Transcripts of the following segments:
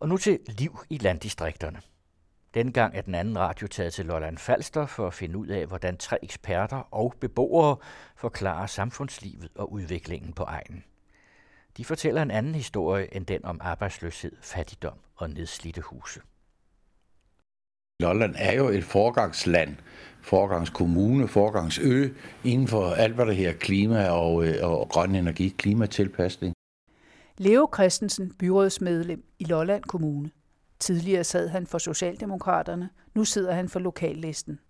Og nu til liv i landdistrikterne. Dengang er den anden radio taget til Lolland Falster for at finde ud af, hvordan tre eksperter og beboere forklarer samfundslivet og udviklingen på egnen. De fortæller en anden historie end den om arbejdsløshed, fattigdom og nedslidte huse. Lolland er jo et forgangsland, forgangskommune, forgangsø inden for alt, hvad der her klima og, øh, og grøn energi, klimatilpasning. Leo Christensen, byrådsmedlem i Lolland Kommune. Tidligere sad han for Socialdemokraterne, nu sidder han for lokallisten.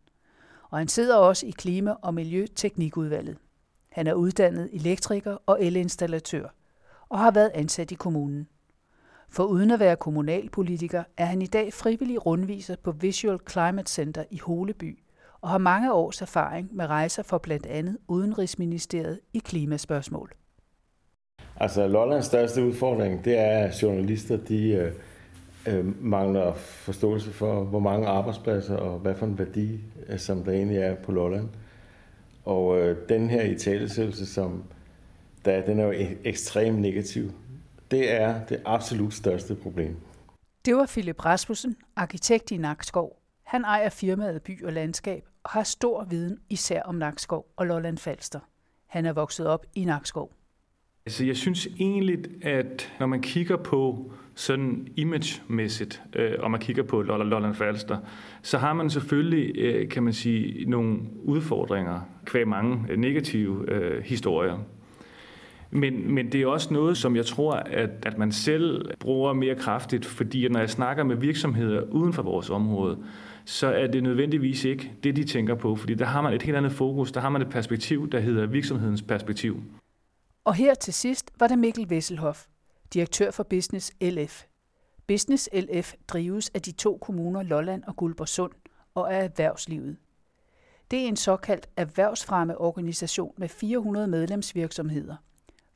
Og han sidder også i Klima- og Miljøteknikudvalget. Han er uddannet elektriker og elinstallatør og har været ansat i kommunen. For uden at være kommunalpolitiker er han i dag frivillig rundviser på Visual Climate Center i Holeby og har mange års erfaring med rejser for blandt andet Udenrigsministeriet i klimaspørgsmål. Altså Lollands største udfordring, det er, at journalister de, øh, øh, mangler forståelse for, hvor mange arbejdspladser og hvad for en værdi, øh, som der egentlig er på Lolland. Og øh, den her italesættelse, som der, den er jo e-, ekstremt negativ. Det er det absolut største problem. Det var Philip Rasmussen, arkitekt i Nakskov. Han ejer firmaet By og Landskab og har stor viden især om Nakskov og Lolland Falster. Han er vokset op i Nakskov. Altså, jeg synes egentlig, at når man kigger på sådan imagemæssigt, øh, og man kigger på Lolland Falster, så har man selvfølgelig, øh, kan man sige, nogle udfordringer kvæg mange øh, negative øh, historier. Men, men det er også noget, som jeg tror, at, at man selv bruger mere kraftigt, fordi når jeg snakker med virksomheder uden for vores område, så er det nødvendigvis ikke det, de tænker på, fordi der har man et helt andet fokus, der har man et perspektiv, der hedder virksomhedens perspektiv. Og her til sidst var det Mikkel Vesselhoff, direktør for Business LF. Business LF drives af de to kommuner Lolland og Guldborgsund og er erhvervslivet. Det er en såkaldt erhvervsfremmeorganisation med 400 medlemsvirksomheder.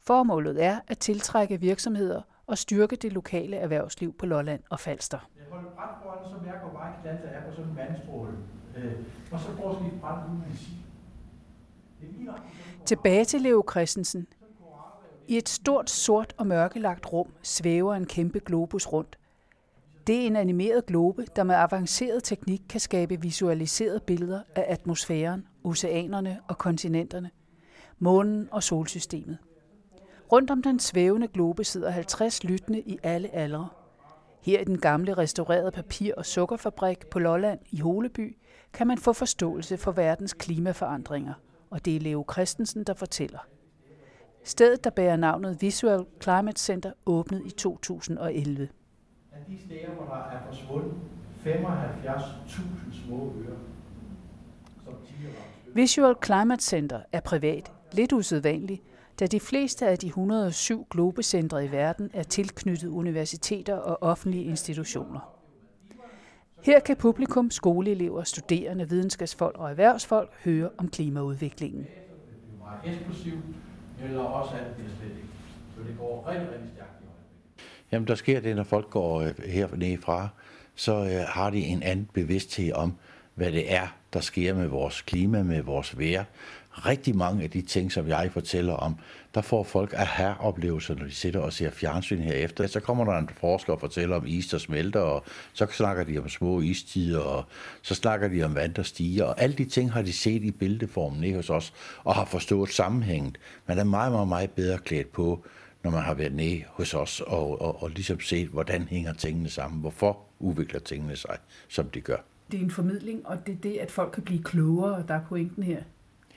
Formålet er at tiltrække virksomheder og styrke det lokale erhvervsliv på Lolland og Falster. Jeg holder brandforan, som jeg går bare i der er på sådan en vandstråle. Øh, og så prøver vi brand ud med Tilbage til Leo Christensen. I et stort, sort og mørkelagt rum svæver en kæmpe globus rundt. Det er en animeret globe, der med avanceret teknik kan skabe visualiserede billeder af atmosfæren, oceanerne og kontinenterne, månen og solsystemet. Rundt om den svævende globe sidder 50 lyttende i alle aldre. Her i den gamle restaurerede papir- og sukkerfabrik på Lolland i Holeby kan man få forståelse for verdens klimaforandringer, og det er Leo Christensen, der fortæller. Stedet, der bærer navnet Visual Climate Center, åbnede i 2011. Af de steder, hvor der er forsvundet 75.000 små øer, Visual Climate Center er privat, lidt usædvanligt, da de fleste af de 107 globecentre i verden er tilknyttet universiteter og offentlige institutioner. Her kan publikum, skoleelever, studerende, videnskabsfolk og erhvervsfolk høre om klimaudviklingen eller også alt det slet ikke. Så det går rigtig, rigtig stærkt Jamen, der sker det, når folk går øh, hernede fra, så øh, har de en anden bevidsthed om, hvad det er, der sker med vores klima, med vores vejr, rigtig mange af de ting, som jeg fortæller om, der får folk at have oplevelser når de sidder og ser fjernsyn herefter. Så kommer der en forsker og fortæller om is, der smelter, og så snakker de om små istider, og så snakker de om vand, der stiger, og alle de ting har de set i bildeformen ikke hos os, og har forstået sammenhængen. Man er meget, meget, meget bedre klædt på, når man har været nede hos os, og, og, og ligesom set, hvordan hænger tingene sammen, hvorfor udvikler tingene sig, som de gør. Det er en formidling, og det er det, at folk kan blive klogere, der er pointen her.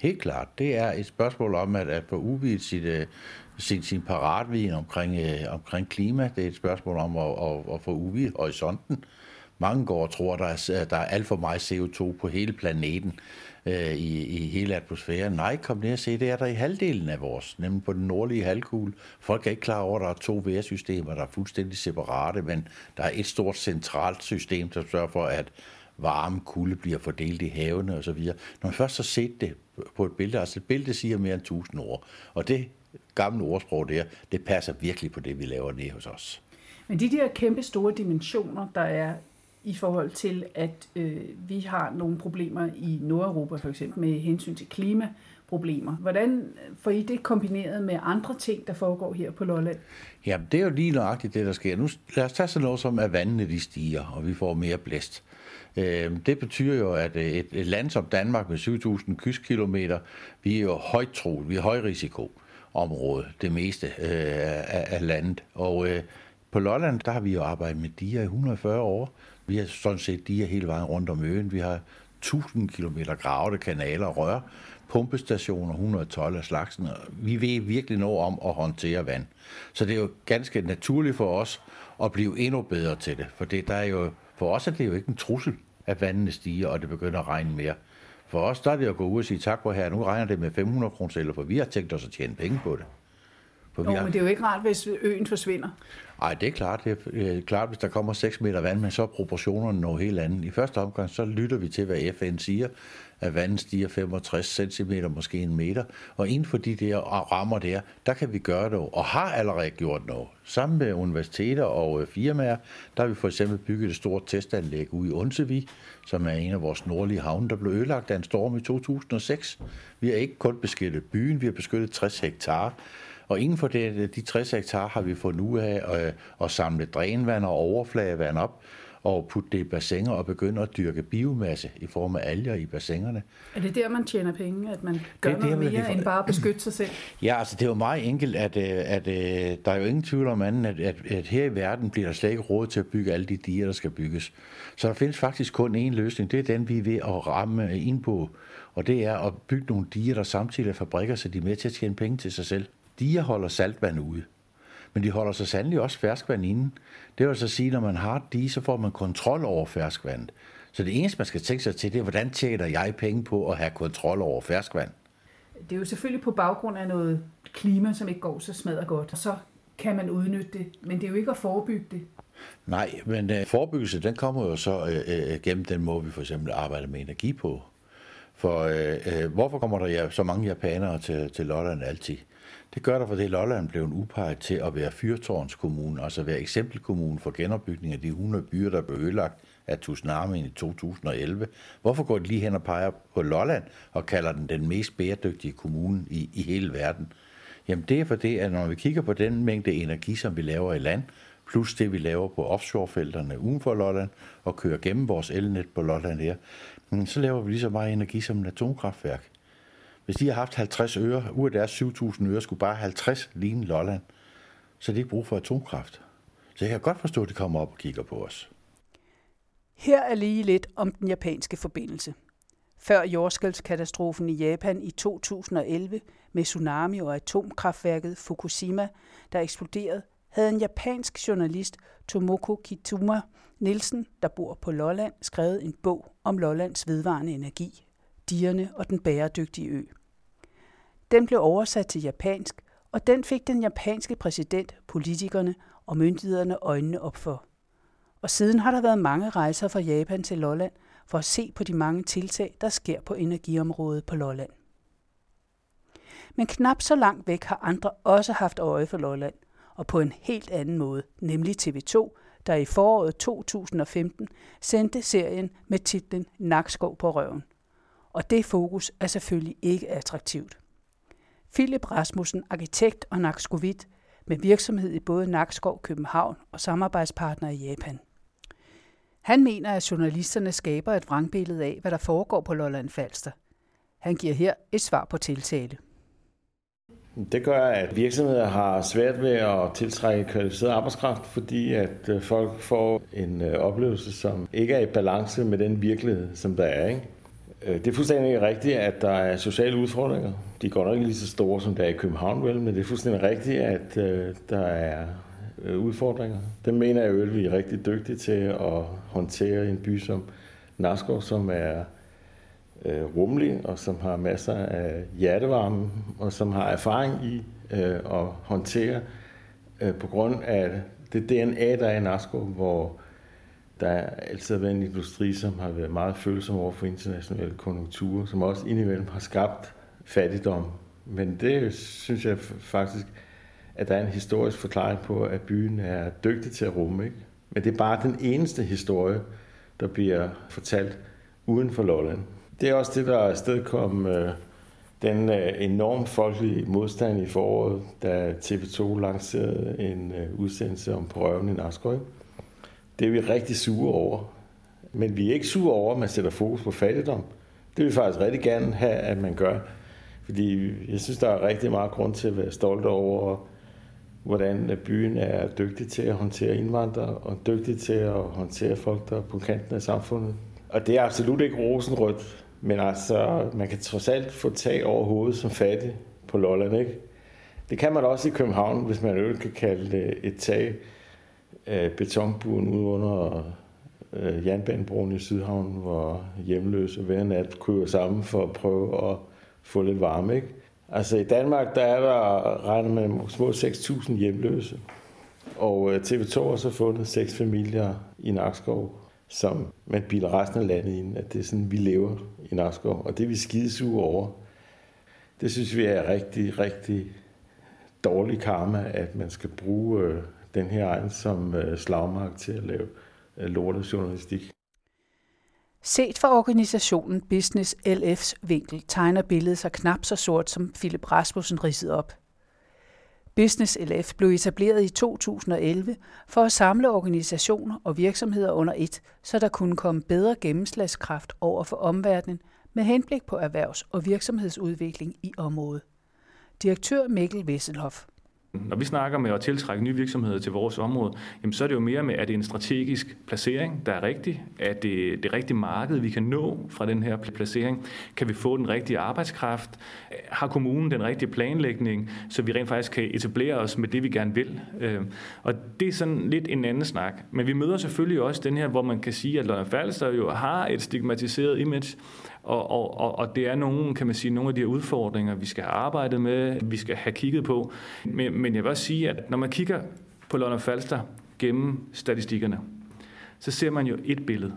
Helt klart. Det er et spørgsmål om at, at få udvidet sit, øh, sin, sin paratviden omkring, øh, omkring klima. Det er et spørgsmål om at, at, at få udvidet horisonten. Mange går og tror, at der er, der er alt for meget CO2 på hele planeten øh, i, i hele atmosfæren. Nej, kom ned og se, det er der i halvdelen af vores, nemlig på den nordlige halvkugle. Folk er ikke klar over, at der er to vejrsystemer, der er fuldstændig separate, men der er et stort centralt system, der sørger for, at varme kulde bliver fordelt i havene osv. Når man først har set det på et billede, altså et billede siger mere end 1000 ord, og det gamle ordsprog der, det passer virkelig på det, vi laver nede hos os. Men de der kæmpe store dimensioner, der er i forhold til, at øh, vi har nogle problemer i Nordeuropa for eksempel med hensyn til klima, problemer. Hvordan får I det kombineret med andre ting, der foregår her på Lolland? Jamen, det er jo lige nøjagtigt det, der sker. Nu lad os tage sådan noget som, at vandene de stiger, og vi får mere blæst. Øh, Øhm, det betyder jo, at øh, et, et land som Danmark med 7.000 kystkilometer, vi er jo højt troet, vi er højrisikoområde, det meste øh, af, af landet. Og øh, på Lolland, der har vi jo arbejdet med diger i 140 år. Vi har sådan set diger hele vejen rundt om øen. Vi har 1000 km gravede kanaler og rør, pumpestationer, 112 af slagsen. Vi ved virkelig noget om at håndtere vand. Så det er jo ganske naturligt for os at blive endnu bedre til det. For det, der er jo, for os er det jo ikke en trussel, at vandene stiger, og det begynder at regne mere. For os der er det at gå ud og sige tak for her, nu regner det med 500 kroner for vi har tænkt os at tjene penge på det. For jo, men det er jo ikke rart, hvis øen forsvinder. Nej, det er klart. Det er klart, hvis der kommer 6 meter vand, men så er proportionerne noget helt andet. I første omgang, så lytter vi til, hvad FN siger, at vandet stiger 65 cm, måske en meter. Og inden for de der rammer der, der kan vi gøre det, og har allerede gjort noget. Sammen med universiteter og øh, firmaer, der har vi for eksempel bygget et stort testanlæg ude i Unsevi, som er en af vores nordlige havne, der blev ødelagt af en storm i 2006. Vi har ikke kun beskyttet byen, vi har beskyttet 60 hektar og inden for det, de 60 hektar har vi fået nu af at, at samle drænvand og overfladevand op og putte det i bassiner og begynde at dyrke biomasse i form af alger i bassinerne. Er det der, man tjener penge, at man gør det, noget mere end bare at beskytte sig selv? Ja, altså det er jo meget enkelt, at, øh, at, at øh, der er jo ingen tvivl om anden, at, at, at her i verden bliver der slet ikke råd til at bygge alle de diger, der skal bygges. Så der findes faktisk kun én løsning, det er den, vi er ved at ramme ind på, og det er at bygge nogle diger, der samtidig er fabrikker, så de er med til at tjene penge til sig selv. De holder saltvand ude. Men de holder så sandelig også ferskvand inde. Det vil så sige, at når man har de, så får man kontrol over ferskvandet. Så det eneste, man skal tænke sig til, det er, hvordan tjener jeg penge på at have kontrol over ferskvand? Det er jo selvfølgelig på baggrund af noget klima, som ikke går så smadret godt. Og så kan man udnytte det, men det er jo ikke at forebygge det. Nej, men uh, forebyggelse, den kommer jo så uh, uh, gennem den måde, vi for eksempel arbejder med energi på. For uh, uh, hvorfor kommer der ja, så mange japanere til, til Lolland altid? Det gør der, fordi Lolland blev en udpeget til at være fyrtårnskommune, altså være eksempelkommune for genopbygning af de 100 byer, der blev ødelagt af tsunamien i 2011. Hvorfor går de lige hen og peger på Lolland og kalder den den mest bæredygtige kommune i, i hele verden? Jamen det er fordi, at når vi kigger på den mængde energi, som vi laver i land, plus det, vi laver på offshorefelterne uden for Lolland, og kører gennem vores elnet på Lolland her, hmm, så laver vi lige så meget energi som et atomkraftværk. Hvis de har haft 50 øre, ud af deres 7.000 øre, skulle bare 50 ligne Lolland. Så det er ikke brug for atomkraft. Så jeg kan godt forstå, at de kommer op og kigger på os. Her er lige lidt om den japanske forbindelse. Før jordskælvskatastrofen i Japan i 2011 med tsunami og atomkraftværket Fukushima, der eksploderede, havde en japansk journalist, Tomoko Kituma Nielsen, der bor på Lolland, skrevet en bog om Lollands vedvarende energi Dierne og den bæredygtige ø. Den blev oversat til japansk, og den fik den japanske præsident, politikerne og myndighederne øjnene op for. Og siden har der været mange rejser fra Japan til Lolland for at se på de mange tiltag, der sker på energiområdet på Lolland. Men knap så langt væk har andre også haft øje for Lolland, og på en helt anden måde, nemlig TV2, der i foråret 2015 sendte serien med titlen Nakskov på røven – og det fokus er selvfølgelig ikke attraktivt. Philip Rasmussen, arkitekt og Nakskovit, med virksomhed i både Nakskov, København og samarbejdspartner i Japan. Han mener, at journalisterne skaber et vrangbillede af, hvad der foregår på Lolland Falster. Han giver her et svar på tiltale. Det gør, at virksomheder har svært ved at tiltrække kvalificeret arbejdskraft, fordi at øh, folk får en øh, oplevelse, som ikke er i balance med den virkelighed, som der er. Ikke? Øh, det er fuldstændig rigtigt, at der er sociale udfordringer. De går nok ikke lige så store, som der er i København, vel, men det er fuldstændig rigtigt, at øh, der er øh, udfordringer. Det mener jeg at vi er rigtig dygtige til at håndtere en by som Naskov, som er øh, rummelig og som har masser af hjertevarme og som har erfaring i øh, at håndtere øh, på grund af det DNA, der er i Naskov, hvor der er altid været en industri, som har været meget følsom over for internationale konjunkturer, som også indimellem har skabt fattigdom. Men det synes jeg faktisk, at der er en historisk forklaring på, at byen er dygtig til at rumme. Ikke? Men det er bare den eneste historie, der bliver fortalt uden for Lolland. Det er også det, der afstedkom øh, den øh, folkelige modstand i foråret, da TV2 lancerede en øh, udsendelse om prøven i Nakskøj. Det er vi rigtig sure over. Men vi er ikke sure over, at man sætter fokus på fattigdom. Det vil vi faktisk rigtig gerne have, at man gør. Fordi jeg synes, der er rigtig meget grund til at være stolt over, hvordan byen er dygtig til at håndtere indvandrere, og dygtig til at håndtere folk, der er på kanten af samfundet. Og det er absolut ikke rosenrødt, men altså, man kan trods alt få tag over hovedet som fattig på Lolland, ikke? Det kan man også i København, hvis man øvrigt kan kalde det et tag af betonbuen ude under øh, jernbanebroen i Sydhavn, hvor hjemløse hver nat kører sammen for at prøve at få lidt varme. Ikke? Altså i Danmark, der er der regnet med små 6.000 hjemløse. Og øh, TV2 har så fundet seks familier i Nakskov, som man bilder resten af landet ind, at det er sådan, vi lever i Nakskov. Og det er vi skidesure over. Det synes vi er rigtig, rigtig dårlig karma, at man skal bruge øh, den her egen som øh, slagmark til at lave øh, lortejournalistik. Set fra organisationen Business LF's vinkel tegner billedet sig knap så sort, som Philip Rasmussen ridsede op. Business LF blev etableret i 2011 for at samle organisationer og virksomheder under et, så der kunne komme bedre gennemslagskraft over for omverdenen med henblik på erhvervs- og virksomhedsudvikling i området. Direktør Mikkel Wesselhoff. Når vi snakker med at tiltrække nye virksomheder til vores område, jamen så er det jo mere med, at det er en strategisk placering, der er rigtig, at det det rigtige marked, vi kan nå fra den her placering. Kan vi få den rigtige arbejdskraft? Har kommunen den rigtige planlægning, så vi rent faktisk kan etablere os med det, vi gerne vil? Øh, og det er sådan lidt en anden snak. Men vi møder selvfølgelig også den her, hvor man kan sige, at London Falster jo har et stigmatiseret image, og, og, og, og det er nogle, kan man sige, nogle af de her udfordringer, vi skal have arbejdet med, vi skal have kigget på. Men, men jeg vil også sige, at når man kigger på London Falster gennem statistikkerne, så ser man jo et billede.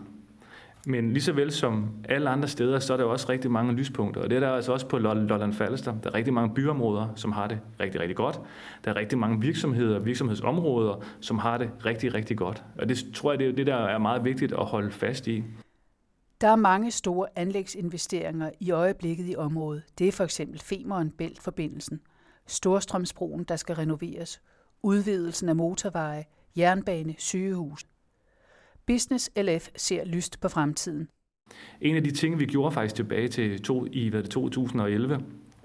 Men lige så vel som alle andre steder, så er der jo også rigtig mange lyspunkter. Og det er der altså også på Lolland Falster. Der er rigtig mange byområder, som har det rigtig, rigtig godt. Der er rigtig mange virksomheder, og virksomhedsområder, som har det rigtig, rigtig godt. Og det tror jeg, det er det, der er meget vigtigt at holde fast i. Der er mange store anlægsinvesteringer i øjeblikket i området. Det er for eksempel Femeren Bælt-forbindelsen, Storstrømsbroen, der skal renoveres, udvidelsen af motorveje, jernbane, sygehus. Business LF ser lyst på fremtiden. En af de ting, vi gjorde faktisk tilbage til to, i hvad det, 2011,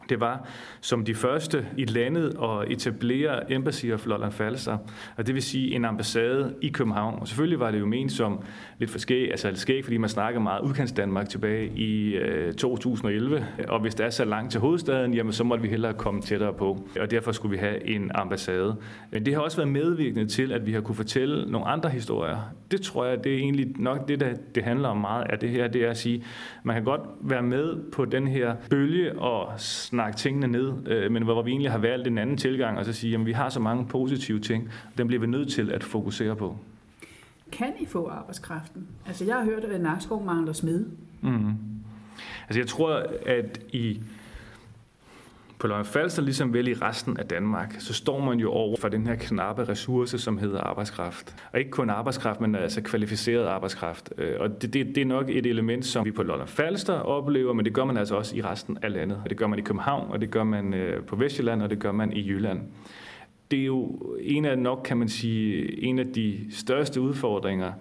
det var som de første i landet at etablere Embassy of Lolland Falster, og det vil sige en ambassade i København. Og selvfølgelig var det jo ment som lidt for skæg, altså lidt skæg, fordi man snakker meget udkants Danmark tilbage i øh, 2011, og hvis det er så langt til hovedstaden, jamen så måtte vi hellere komme tættere på, og derfor skulle vi have en ambassade. Men det har også været medvirkende til, at vi har kunne fortælle nogle andre historier. Det tror jeg, det er egentlig nok det, der det handler om meget af det her, det er at sige, man kan godt være med på den her bølge og snakke tingene ned, øh, men hvor vi egentlig har valgt en anden tilgang, og så sige, at vi har så mange positive ting, og dem bliver vi nødt til at fokusere på. Kan I få arbejdskraften? Altså jeg har hørt, at Nakskov mangler smed. Mm. Altså jeg tror, at i på Løgn Falster, ligesom vel i resten af Danmark, så står man jo over for den her knappe ressource, som hedder arbejdskraft. Og ikke kun arbejdskraft, men altså kvalificeret arbejdskraft. Øh, og det, det, det er nok et element, som vi på Lolland Falster oplever, men det gør man altså også i resten af landet. Det gør man i København, og det gør man øh, på Vestjylland, og det gør man i Jylland. Det er jo en af nok, kan man sige, en af de største udfordringer,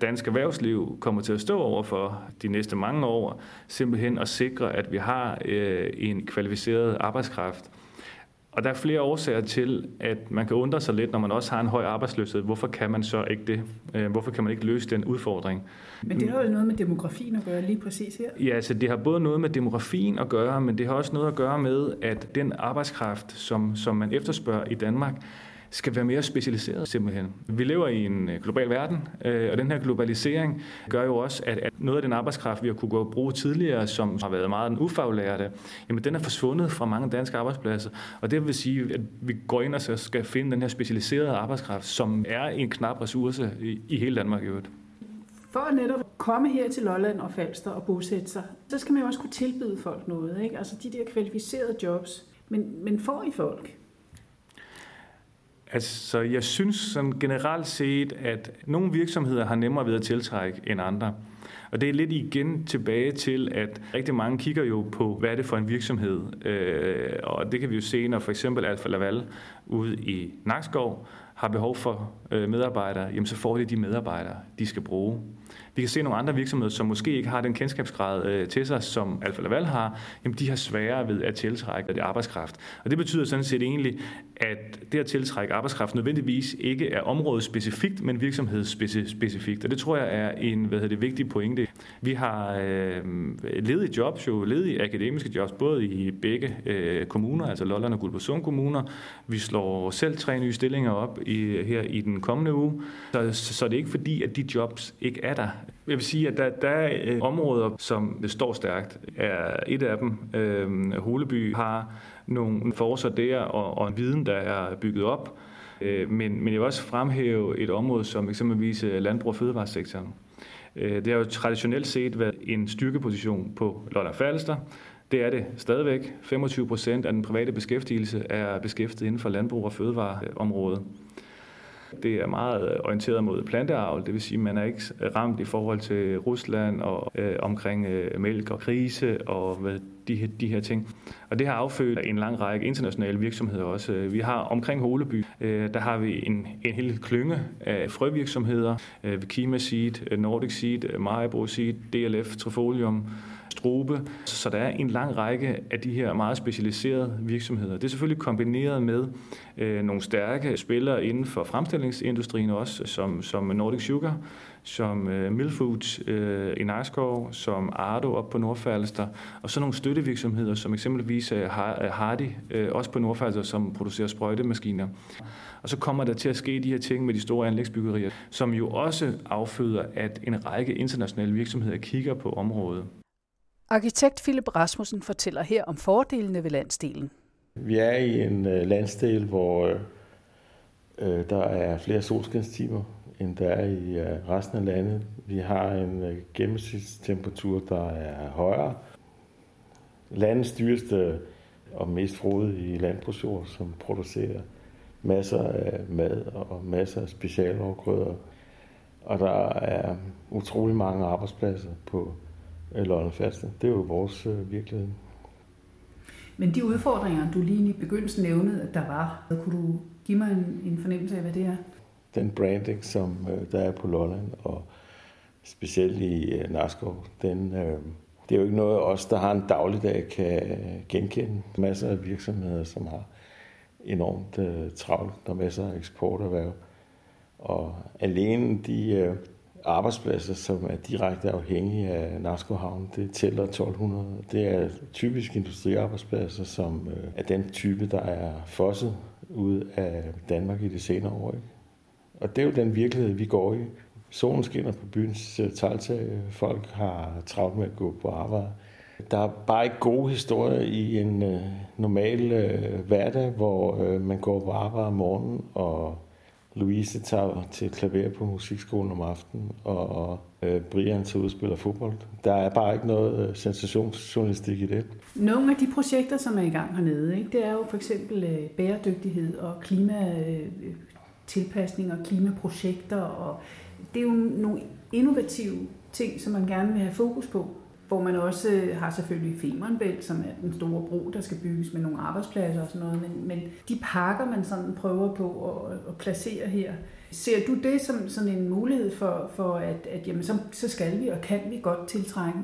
dansk erhvervsliv kommer til at stå over for de næste mange år, simpelthen at sikre, at vi har øh, en kvalificeret arbejdskraft. Og der er flere årsager til, at man kan undre sig lidt, når man også har en høj arbejdsløshed. Hvorfor kan man så ikke det? Øh, hvorfor kan man ikke løse den udfordring? Men det har jo noget med demografien at gøre lige præcis her. Ja, altså det har både noget med demografien at gøre, men det har også noget at gøre med, at den arbejdskraft, som, som man efterspørger i Danmark, skal være mere specialiseret simpelthen. Vi lever i en øh, global verden, øh, og den her globalisering gør jo også, at noget af den arbejdskraft, vi har kunne gå og bruge tidligere, som har været meget den ufaglærte, jamen den er forsvundet fra mange danske arbejdspladser. Og det vil sige, at vi går ind og skal finde den her specialiserede arbejdskraft, som er en knap ressource i hele Danmark i øvrigt. For at netop komme her til Lolland og Falster og bosætte sig, så skal man jo også kunne tilbyde folk noget. Ikke? Altså de der kvalificerede jobs. Men, men får I folk? Altså, jeg synes sådan generelt set, at nogle virksomheder har nemmere ved at tiltrække end andre. Og det er lidt igen tilbage til, at rigtig mange kigger jo på, hvad er det for en virksomhed. Øh, og det kan vi jo se, når for eksempel Alfa Laval ude i Nakskov har behov for øh, medarbejdere, jamen så får de de medarbejdere, de skal bruge. Vi kan se nogle andre virksomheder, som måske ikke har den kendskabsgrad øh, til sig, som Alfa Laval har, jamen de har sværere ved at tiltrække det arbejdskraft. Og det betyder sådan set egentlig, at det at tiltrække arbejdskraft nødvendigvis ikke er områdespecifikt, men virksomhedsspecifikt. Og det tror jeg er en hvad hedder det, vigtig pointe. Vi har øh, ledige jobs, jo ledige akademiske jobs, både i begge øh, kommuner, altså Lolland og Guldborgsund kommuner. Vi slår selv tre nye stillinger op i, her i den kommende uge. Så, så det er ikke fordi, at de jobs ikke er der. Jeg vil sige, at der, der er øh, områder, som står stærkt. Er et af dem, øh, Holeby, har nogle forser der og, og en viden, der er bygget op. Øh, men, men jeg vil også fremhæve et område som eksempelvis øh, landbrug- og fødevaresektoren. Øh, det har jo traditionelt set været en styrkeposition på Lolland Falster. Det er det stadigvæk. 25 procent af den private beskæftigelse er beskæftiget inden for landbrug- og fødevareområdet. Det er meget øh, orienteret mod planteavl, det vil sige, at man er ikke ramt i forhold til Rusland og øh, omkring øh, mælk og krise og hvad, de, her, de her ting. Og det har affødt en lang række internationale virksomheder også. Vi har omkring Holeby, øh, der har vi en, en hel klynge af frøvirksomheder. Øh, Kima Seed, Nordic Seed, Maribor Seed, DLF, Trifolium, Strobe. Så der er en lang række af de her meget specialiserede virksomheder. Det er selvfølgelig kombineret med øh, nogle stærke spillere inden for fremstillingsindustrien også, som, som Nordic Sugar, som øh, Milfoods øh, i Nakskov, som Ardo op på Nordfalster, og så nogle støttevirksomheder, som eksempelvis øh, øh, Hardy, øh, også på Nordfalster, som producerer sprøjtemaskiner. Og så kommer der til at ske de her ting med de store anlægsbyggerier, som jo også afføder, at en række internationale virksomheder kigger på området. Arkitekt Philip Rasmussen fortæller her om fordelene ved landsdelen. Vi er i en øh, landsdel, hvor øh, øh, der er flere solskinstimer, end der er i resten af landet. Vi har en gennemsnitstemperatur, der er højere. Landets dyreste og mest frodige landbrugsjord, som producerer masser af mad og masser af specialafgrøder. Og der er utrolig mange arbejdspladser på Lolland Falster. Det er jo vores øh, virkelighed. Men de udfordringer, du lige i begyndelsen nævnede, at der var, kunne du give mig en, en fornemmelse af, hvad det er? Den branding, som øh, der er på Lolland, og specielt i øh, Narskov, den, øh, det er jo ikke noget, os, der har en dagligdag, kan genkende. Masser af virksomheder, som har enormt øh, travlt, der er masser af eksporterhverv. Og alene de øh, arbejdspladser, som er direkte afhængige af Narsko Havn. Det tæller 1200. Det er typisk industriarbejdspladser, som øh, er den type, der er fosset ud af Danmark i de senere år. Ikke? Og det er jo den virkelighed, vi går i. Solen skinner på byens øh, taltag. Folk har travlt med at gå på arbejde. Der er bare ikke gode historier i en øh, normal øh, hverdag, hvor øh, man går på arbejde om morgenen og Louise tager til klaver på musikskolen om aftenen, og øh, Brian tager ud og spiller fodbold. Der er bare ikke noget øh, sensationsjournalistik i det. Nogle af de projekter, som er i gang hernede, ikke, det er jo for eksempel øh, bæredygtighed og klimatilpasning øh, og klimaprojekter. Og det er jo nogle innovative ting, som man gerne vil have fokus på hvor man også øh, har selvfølgelig Femernbælt, som er den store bro, der skal bygges med nogle arbejdspladser og sådan noget, men, men de pakker, man sådan prøver på at, at placere her, ser du det som sådan en mulighed for, for at, at jamen, så, så skal vi og kan vi godt tiltrække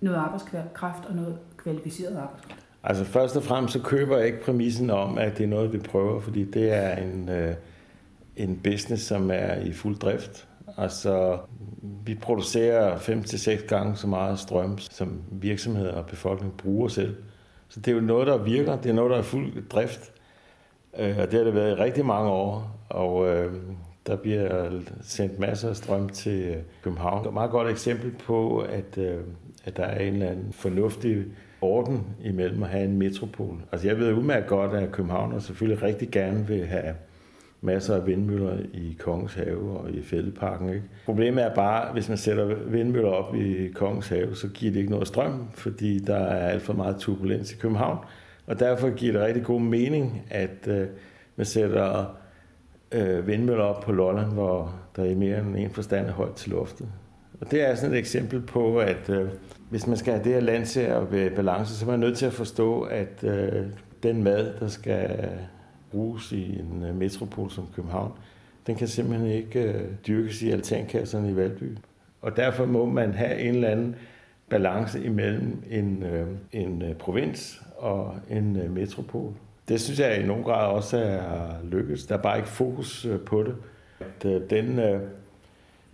noget arbejdskraft og noget kvalificeret arbejdskraft? Altså først og fremmest så køber jeg ikke præmissen om, at det er noget, vi prøver, fordi det er en, øh, en business, som er i fuld drift. Altså, vi producerer 5-6 gange så meget strøm, som virksomheder og befolkning bruger selv. Så det er jo noget, der virker. Det er noget, der er fuld drift. Øh, og det har det været i rigtig mange år. Og øh, der bliver sendt masser af strøm til øh, København. Det er et meget godt eksempel på, at, øh, at der er en eller anden fornuftig orden imellem at have en metropol. Altså jeg ved udmærket godt, at København selvfølgelig rigtig gerne vil have masser af vindmøller i Kongens Have og i Fældeparken. Ikke? Problemet er bare, hvis man sætter vindmøller op i Kongens Have, så giver det ikke noget strøm, fordi der er alt for meget turbulens i København. Og derfor giver det rigtig god mening, at øh, man sætter øh, vindmøller op på Lolland, hvor der er mere end en forstand er højt til loftet. Og det er sådan et eksempel på, at øh, hvis man skal have det her land til at være balance, så er man nødt til at forstå, at øh, den mad, der skal bruges i en øh, metropol som København, den kan simpelthen ikke øh, dyrkes i altankasserne i Valby. Og derfor må man have en eller anden balance imellem en, øh, en provins og en metropol. Det synes jeg i nogen grad også er lykkedes. Der er bare ikke fokus på det. At, den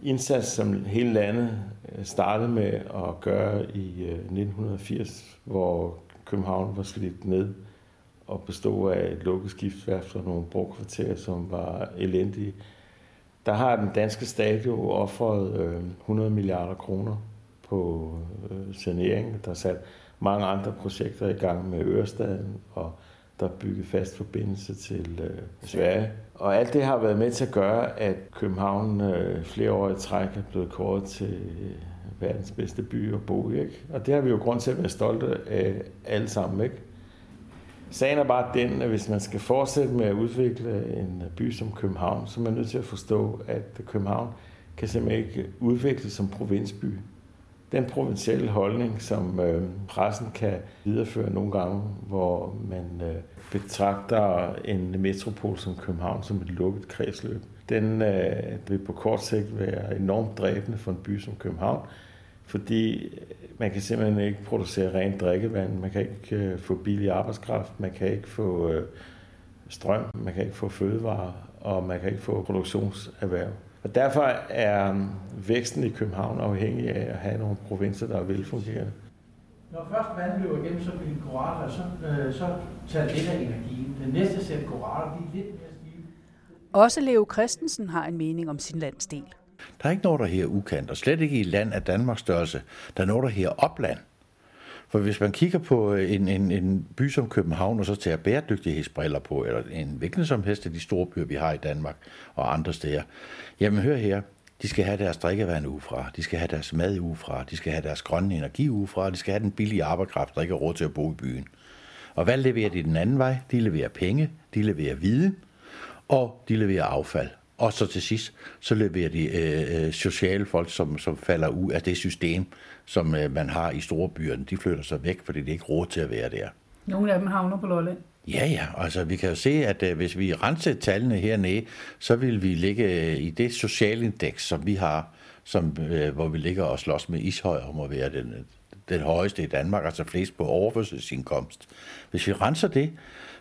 indsats, som hele landet startede med at gøre i 1980, hvor København var slidt ned og bestod af et lukket skibsværft og nogle brugkvarterer, som var elendige. Der har den danske stat jo offret 100 øh, milliarder kroner på øh, sanering. Der er sat mange andre projekter i gang med Ørestaden og der er bygget fast forbindelse til øh, Sverige. Og alt det har været med til at gøre, at København øh, flere år i træk er blevet kåret til øh, verdens bedste by at bo i. Ikke? Og det har vi jo grund til at være stolte af alle sammen. Ikke? Sagen er bare den, at hvis man skal fortsætte med at udvikle en by som København, så er man nødt til at forstå, at København kan simpelthen ikke udvikles som provinsby. Den provincielle holdning, som øh, pressen kan videreføre nogle gange, hvor man øh, betragter en metropol som København som et lukket kredsløb, den øh, vil på kort sigt være enormt dræbende for en by som København, fordi man kan simpelthen ikke producere rent drikkevand, man kan ikke øh, få billig arbejdskraft, man kan ikke få øh, strøm, man kan ikke få fødevarer, og man kan ikke få produktionserhverv. Og derfor er væksten i København afhængig af at have nogle provinser, der er velfungerende. Når først vandet løber igennem, så bliver koraller, så, øh, så tager lidt af energien. Den næste sæt koraller bliver lidt mere stive. Også Leo Christensen har en mening om sin landsdel. Der er ikke noget, der her ukendt, og slet ikke i land af Danmarks størrelse. Der er noget, der her opland. For hvis man kigger på øh, en, en, en by som København, og så tager bæredygtighedsbriller på, eller en hvilken som helst af de store byer, vi har i Danmark og andre steder, jamen hør her, de skal have deres drikkevand ufra, de skal have deres mad ufra, de skal have deres grønne energi ufra, de skal have den billige arbejdskraft, der ikke er råd til at bo i byen. Og hvad leverer de den anden vej? De leverer penge, de leverer viden, og de leverer affald. Og så til sidst, så leverer de øh, øh, sociale folk, som, som falder ud af det system, som øh, man har i store byer. De flytter sig væk, fordi de ikke råd til at være der. Nogle af dem havner på Lolland. Ja, ja. Altså, vi kan jo se, at øh, hvis vi renser tallene hernede, så vil vi ligge øh, i det socialindeks, som vi har, som, øh, hvor vi ligger og slås med Ishøj om at være den, den højeste i Danmark, altså flest på overførselsindkomst. Hvis vi renser det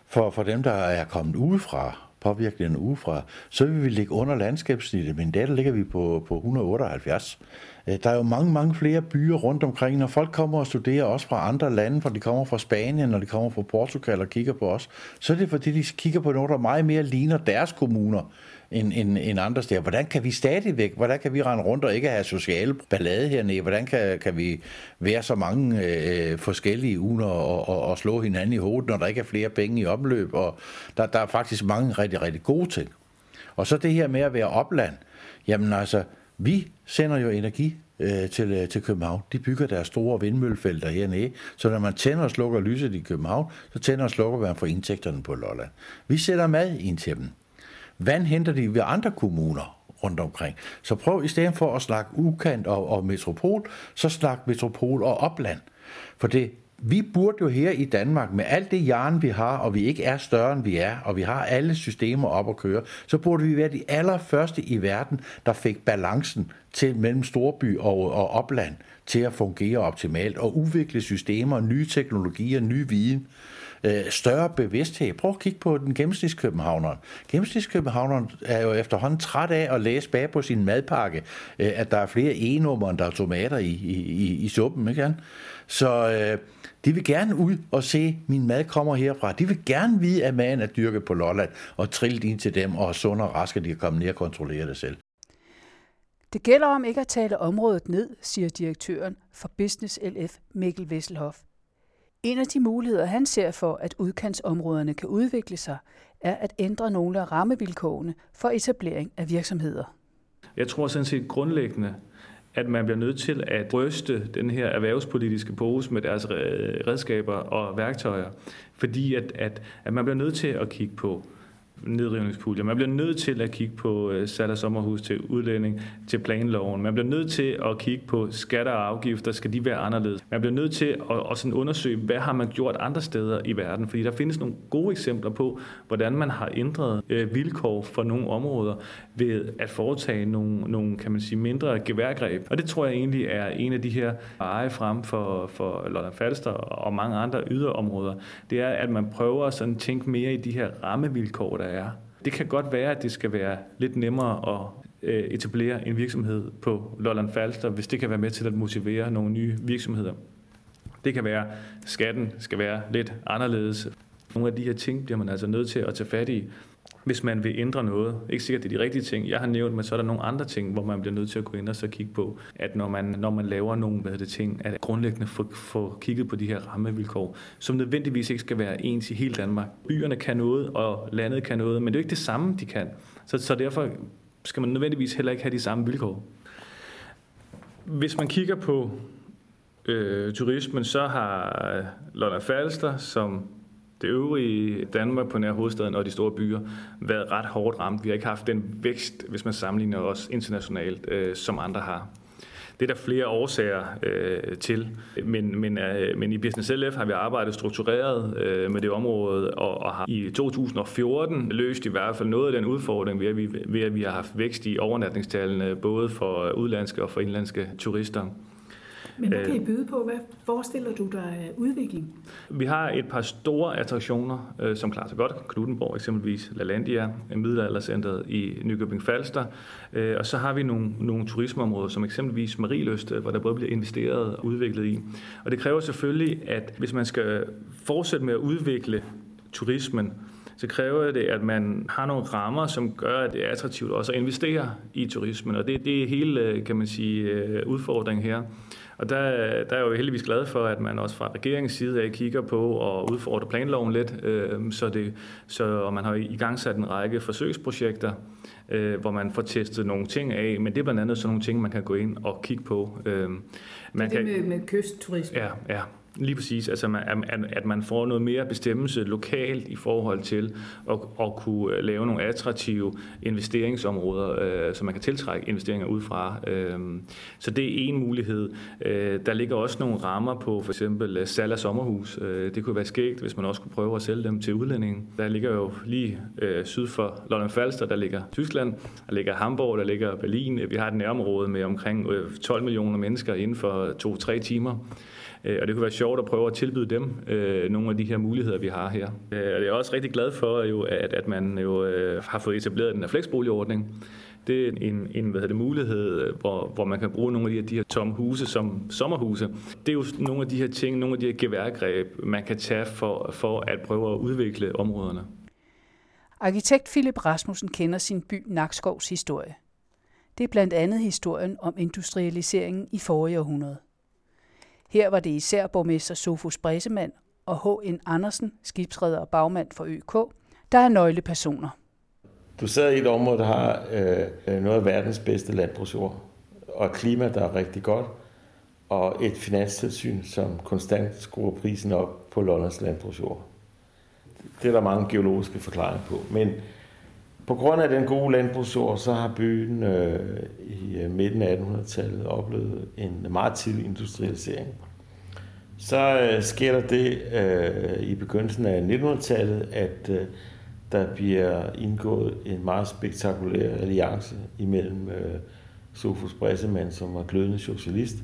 for, for dem, der er kommet udefra, påvirkningen udefra, så vil vi ligge under landskabssnittet, men der ligger vi på, på 178. Øh, der er jo mange, mange flere byer rundt omkring, når folk kommer og studerer også fra andre lande, for de kommer fra Spanien, når de kommer fra Portugal og kigger på os, så er det fordi, de kigger på noget, der meget mere ligner deres kommuner, end, end, end andre steder. Hvordan kan vi stadigvæk, hvordan kan vi rende rundt og ikke have sociale ballade hernede? Hvordan kan, kan vi være så mange øh, forskellige uden og, og, og slå hinanden i hovedet, når der ikke er flere penge i omløb? Og der, der er faktisk mange rigtig, rigtig gode ting. Og så det her med at være opland. Jamen altså, vi sender jo energi øh, til, øh, til København. De bygger deres store vindmøllefelter hernede, så når man tænder og slukker lyset i København, så tænder og slukker man for indtægterne på Lolland. Vi sætter mad ind til dem. Vand henter de ved andre kommuner rundt omkring. Så prøv i stedet for at snakke ukant og, og metropol, så snak metropol og opland. For det, vi burde jo her i Danmark, med alt det jern, vi har, og vi ikke er større, end vi er, og vi har alle systemer op at køre, så burde vi være de allerførste i verden, der fik balancen til mellem storby og, og opland til at fungere optimalt, og udvikle systemer, nye teknologier, ny viden øh, større bevidsthed. Prøv at kigge på den gennemsnitskøbenhavner. Gennemsnitskøbenhavneren er jo efterhånden træt af at læse bag på sin madpakke, øh, at der er flere e end der er tomater i, i, i suppen. Ikke? Så øh, de vil gerne ud og se, min mad kommer herfra. De vil gerne vide, at maden er dyrket på Lolland og trillet ind til dem og er sund og raske, de kan komme ned og kontrollere det selv. Det gælder om ikke at tale området ned, siger direktøren for Business LF Mikkel Vesselhoff. En af de muligheder, han ser for, at udkantsområderne kan udvikle sig, er at ændre nogle af rammevilkårene for etablering af virksomheder. Jeg tror sådan set grundlæggende, at man bliver nødt til at ryste den her erhvervspolitiske pose med deres øh, redskaber og værktøjer, fordi at, at, at man bliver nødt til at kigge på, nedrivningspuljer. Man bliver nødt til at kigge på øh, salg af sommerhus til udlænding, til planloven. Man bliver nødt til at kigge på skatter og afgifter. Skal de være anderledes? Man bliver nødt til at, at sådan undersøge, hvad har man gjort andre steder i verden? Fordi der findes nogle gode eksempler på, hvordan man har ændret øh, vilkår for nogle områder ved at foretage nogle, nogle kan man sige, mindre geværgreb. Og det tror jeg egentlig er en af de her veje frem for, for Lolland Falster og mange andre yderområder. Det er, at man prøver at sådan tænke mere i de her rammevilkår, der er. Det kan godt være, at det skal være lidt nemmere at øh, etablere en virksomhed på Lolland Falster, hvis det kan være med til at motivere nogle nye virksomheder. Det kan være, at skatten skal være lidt anderledes. Nogle af de her ting bliver man altså nødt til at tage fat i, hvis man vil ændre noget. Ikke sikkert, det er de rigtige ting, jeg har nævnt, men så er der nogle andre ting, hvor man bliver nødt til at gå ind og så kigge på, at når man, når man laver nogle hvad det, ting, at grundlæggende få, få kigget på de her rammevilkår, som nødvendigvis ikke skal være ens i hele Danmark. Byerne kan noget, og landet kan noget, men det er jo ikke det samme, de kan. Så, så derfor skal man nødvendigvis heller ikke have de samme vilkår. Hvis man kigger på øh, turismen, så har øh, Lolland Falster, som det øvrige Danmark på nær hovedstaden og de store byer været ret hårdt ramt. Vi har ikke haft den vækst, hvis man sammenligner os internationalt, øh, som andre har. Det er der flere årsager øh, til, men, men, øh, men i Business LF har vi arbejdet struktureret øh, med det område, og, og har i 2014 løst i hvert fald noget af den udfordring ved at, vi, ved at vi har haft vækst i overnatningstallene, både for udlandske og for indlandske turister. Men hvad kan I byde på? Hvad forestiller du dig af udvikling? Vi har et par store attraktioner, øh, som klarer sig godt. Knudenborg eksempelvis, LaLandia, middelaldercenteret i Nykøbing Falster. Øh, og så har vi nogle, nogle turismeområder, som eksempelvis Marieløst, hvor der både bliver investeret og udviklet i. Og det kræver selvfølgelig, at hvis man skal fortsætte med at udvikle turismen, så kræver det, at man har nogle rammer, som gør, at det er attraktivt også at investere i turismen. Og det, det er hele, kan man sige, udfordringen her. Og der, der er jeg jo heldigvis glad for, at man også fra regeringens side af kigger på at udfordre planloven lidt, øh, så, det, så og man har i gang sat en række forsøgsprojekter, øh, hvor man får testet nogle ting af, men det er blandt andet sådan nogle ting, man kan gå ind og kigge på. Øh, man det kan, med, med kystturisme? Ja, ja. Lige præcis, altså at, at man får noget mere bestemmelse lokalt i forhold til at, at kunne øh, lave nogle attraktive investeringsområder, øh, så man kan tiltrække investeringer udefra. Øh, så det er en mulighed. Øh, der ligger også nogle rammer på for eksempel øh, salg af sommerhus. Øh, det kunne være skægt, hvis man også kunne prøve at sælge dem til udlændingen. Der ligger jo lige øh, syd for Lolland Falster, der ligger Tyskland, der ligger Hamburg, der ligger Berlin. Vi har et nærområde med omkring øh, 12 millioner mennesker inden for to-tre timer. Øh, og det kunne være sjovt at prøve at tilbyde dem øh, nogle af de her muligheder, vi har her. Øh, og jeg er også rigtig glad for, jo, at, at man jo øh, har fået etableret den her flexboligordning. Det er en, en hvad det, mulighed, hvor, hvor man kan bruge nogle af de her, de her tomme huse som sommerhuse. Det er jo nogle af de her ting, nogle af de her geværgreb, man kan tage for, for at prøve at udvikle områderne. Arkitekt Philip Rasmussen kender sin by Nakskovs historie. Det er blandt andet historien om industrialiseringen i forrige århundrede. Her var det især borgmester Sofus Bresemand og H.N. Andersen, skibsredder og bagmand for ØK, der er nøglepersoner. Du sidder i et område, der har øh, noget af verdens bedste landbrugsjord, og et klima, der er rigtig godt, og et finanstilsyn, som konstant skruer prisen op på Londons landbrugsjord. Det er der mange geologiske forklaringer på. Men på grund af den gode landbrugsjord, så har byen øh, i øh, midten af 1800-tallet oplevet en meget tidlig industrialisering. Så øh, sker der det øh, i begyndelsen af 1900-tallet, at øh, der bliver indgået en meget spektakulær alliance imellem øh, Sofus Bressemann, som var glødende socialist,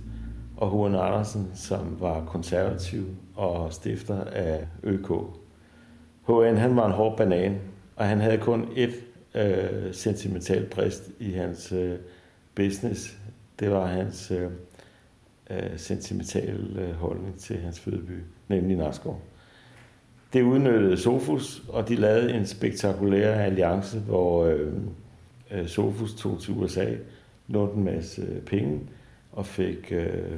og H.N. Andersen, som var konservativ og stifter af ØK. H.N. han var en hård banan, og han havde kun et øh, sentimental brist i hans øh, business. Det var hans øh, øh, sentimentale øh, holdning til hans fødeby, nemlig Naskov. Det udnyttede Sofus, og de lavede en spektakulær alliance, hvor øh, øh, Sofus tog til USA, lånte en masse øh, penge og fik øh,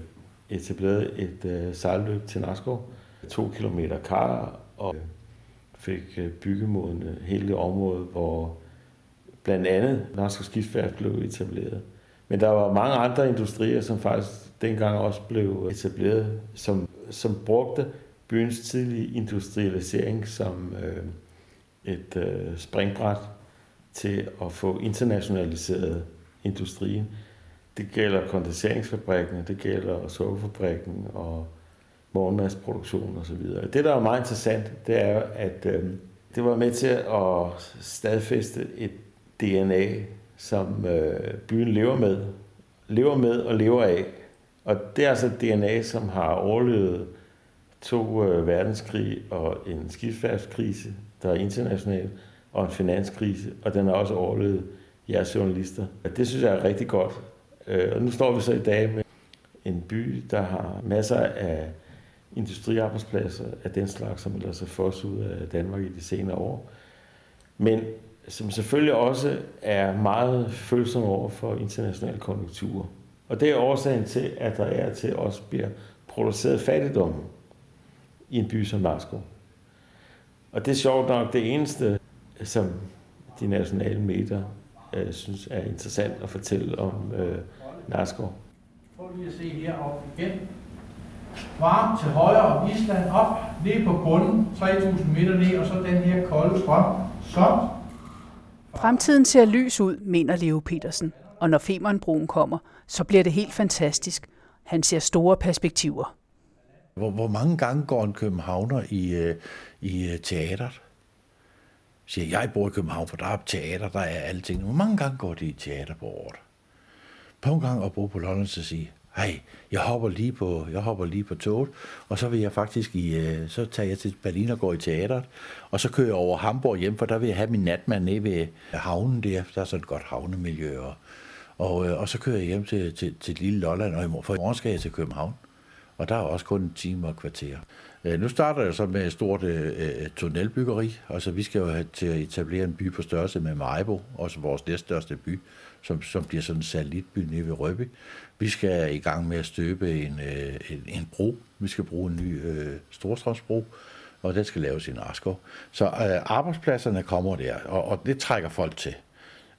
etableret et øh, sejlløb til Naskov. To kilometer kar og øh, fik øh, byggemodende øh, hele området, hvor blandt andet Naskov Skibsværft blev etableret. Men der var mange andre industrier, som faktisk dengang også blev etableret, som, som brugte byens tidlige industrialisering som, øh, et øh, springbræt til at få internationaliseret industrien. Det gælder kondenseringsfabrikken, det gælder sovefabrikken og morgenmadsproduktion osv. Det, der er meget interessant, det er, at øh, det var med til at stadfæste et DNA, som øh, byen lever med, lever med og lever af. Og det er altså et DNA, som har overlevet to øh, verdenskrig og en skibsfærdskrise, der er international, og en finanskrise, og den har også overlevet jeres journalister. Det synes jeg er rigtig godt. Øh, og nu står vi så i dag med en by, der har masser af industriarbejdspladser af den slags, som ellers er fosset ud af Danmark i de senere år. Men som selvfølgelig også er meget følsom over for internationale konjunkturer. Og det er årsagen til, at der er til også bliver produceret fattigdom i en by som Narskov. Og det er sjovt nok det eneste, som de nationale medier øh, synes er interessant at fortælle om øh, Narskov. Prøv lige at se heroppe igen. Varmt til højre og Island op, ned på bunden, 3000 meter ned, og så den her kolde strøm, som Fremtiden ser lys ud, mener Leo Petersen, og når Femernbroen kommer, så bliver det helt fantastisk. Han ser store perspektiver. Hvor, hvor mange gange går en københavner i, øh, i øh, teateret? Siger, jeg bor i København, for der er teater, der er alting. Hvor mange gange går de i teater på året? På en gang at bo på London, så sige, hej, jeg hopper lige på, jeg hopper lige på toget, og så vil jeg faktisk i, øh, så tager jeg til Berlin og går i teateret, og så kører jeg over Hamburg hjem, for der vil jeg have min natmand nede ved havnen der, der er sådan et godt havnemiljø, og, og, øh, og så kører jeg hjem til, til, til lille Lolland, og i morgen, for i morgen skal jeg til København, og der er også kun en time og kvarter. Øh, nu starter jeg så med et stort øh, tunnelbyggeri. Altså, vi skal jo have til at etablere en by på størrelse med Majbo, også vores næststørste by, som, som bliver sådan en satellitby nede ved Røbby. Vi skal i gang med at støbe en, øh, en, en bro. Vi skal bruge en ny øh, storstrømsbro, og den skal laves i Narskov. Så øh, arbejdspladserne kommer der, og, og det trækker folk til.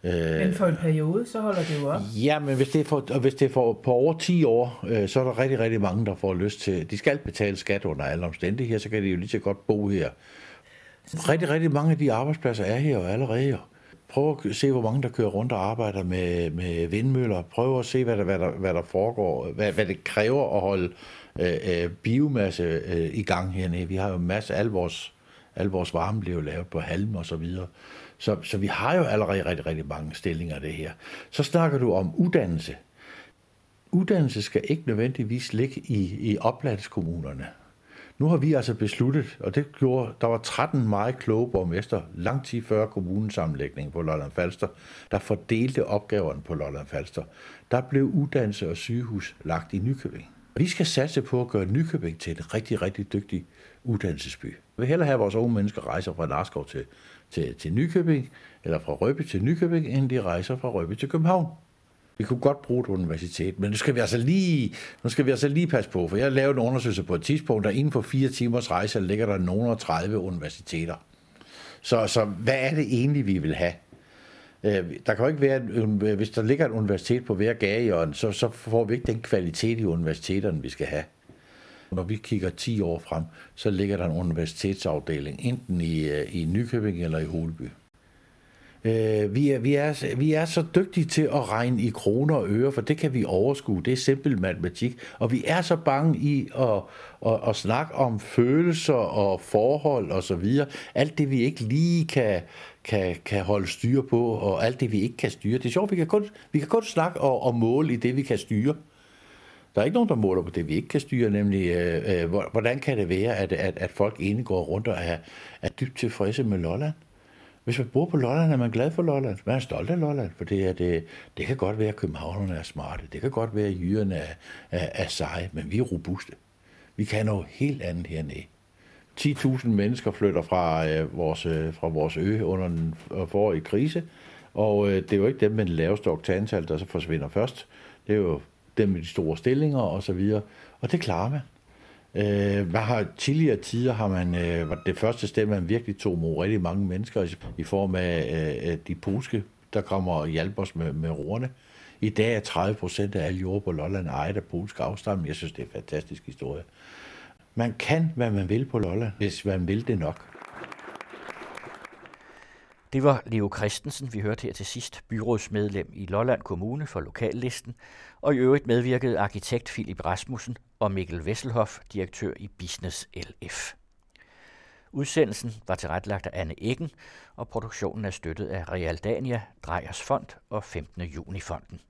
Men for en periode, så holder det jo op. Ja, men hvis det er for, hvis det er for på over 10 år, øh, så er der rigtig, rigtig mange, der får lyst til... De skal betale skat under alle omstændigheder, så kan de jo lige så godt bo her. Rigtig, rigtig mange af de arbejdspladser er her jo allerede. Prøv at se, hvor mange der kører rundt og arbejder med, med vindmøller. Prøv at se, hvad der, hvad der, hvad der foregår. Hvad, hvad det kræver at holde øh, øh, biomasse øh, i gang hernede. Vi har jo masser masse... Al vores, al vores varme bliver lavet på halm og så videre. Så, så vi har jo allerede rigtig, rigtig mange stillinger af det her. Så snakker du om uddannelse. Uddannelse skal ikke nødvendigvis ligge i, i oplandskommunerne. Nu har vi altså besluttet, og det gjorde, der var 13 meget kloge borgmester, lang tid før kommunesammenlægningen på Lolland Falster, der fordelte opgaverne på Lolland Falster. Der blev uddannelse og sygehus lagt i Nykøbing. Vi skal satse på at gøre Nykøbing til en rigtig, rigtig dygtig uddannelsesby. Vi vil hellere have, vores unge mennesker rejser fra Narskov til, til, til Nykøbing, eller fra Røbe til Nykøbing, end de rejser fra Røbe til København. Vi kunne godt bruge et universitet, men nu skal vi altså lige, nu skal vi altså lige passe på, for jeg lavede en undersøgelse på et tidspunkt, der inden for fire timers rejse ligger der nogen 30 universiteter. Så, så hvad er det egentlig, vi vil have? Øh, der kan jo ikke være, øh, hvis der ligger et universitet på hver gade, så, så får vi ikke den kvalitet i universiteterne, vi skal have. Når vi kigger 10 år frem, så ligger der en universitetsafdeling, enten i, øh, i Nykøbing eller i Holby. Øh, vi, er, vi, er, vi er så dygtige til at regne i kroner og øre, for det kan vi overskue. Det er simpel matematik. Og vi er så bange i at, at, at snakke om følelser og forhold og så videre. Alt det, vi ikke lige kan, kan, kan holde styr på, og alt det, vi ikke kan styre. Det er sjovt, vi kan kun, vi kan kun snakke og, og måle i det, vi kan styre. Der er ikke nogen, der måler på det, vi ikke kan styre, nemlig øh, øh, hvordan kan det være, at, at, at folk egentlig går rundt og er, er dybt tilfredse med Lolland? Hvis man bor på Lolland, er man glad for Lolland. Man er stolt af Lolland, for det, er det, det kan godt være, at københavnerne er smarte. Det kan godt være, at jyderne er, er, er seje, men vi er robuste. Vi kan noget helt andet hernede. 10.000 mennesker flytter fra, øh, vores, øh, fra vores ø under den forrige krise, og øh, det er jo ikke dem med den laveste oktantal, der så forsvinder først. Det er jo dem med de store stillinger og så videre, og det klarer man. Øh, hvad har tidligere tider har man, øh, det første sted, man virkelig tog mod rigtig mange mennesker i form af øh, de polske, der kommer og hjælper os med, med roerne. I dag er 30 procent af alle jord på Lolland ejet af polsk afstamning. Jeg synes, det er en fantastisk historie. Man kan, hvad man vil på Lolland, hvis man vil det nok. Det var Leo Christensen, vi hørte her til sidst, byrådsmedlem i Lolland Kommune for lokallisten, og i øvrigt medvirkede arkitekt Philip Rasmussen og Mikkel Vesselhoff, direktør i Business LF. Udsendelsen var tilrettelagt af Anne Eggen, og produktionen er støttet af Realdania, Drejers Fond og 15. Juni Fonden.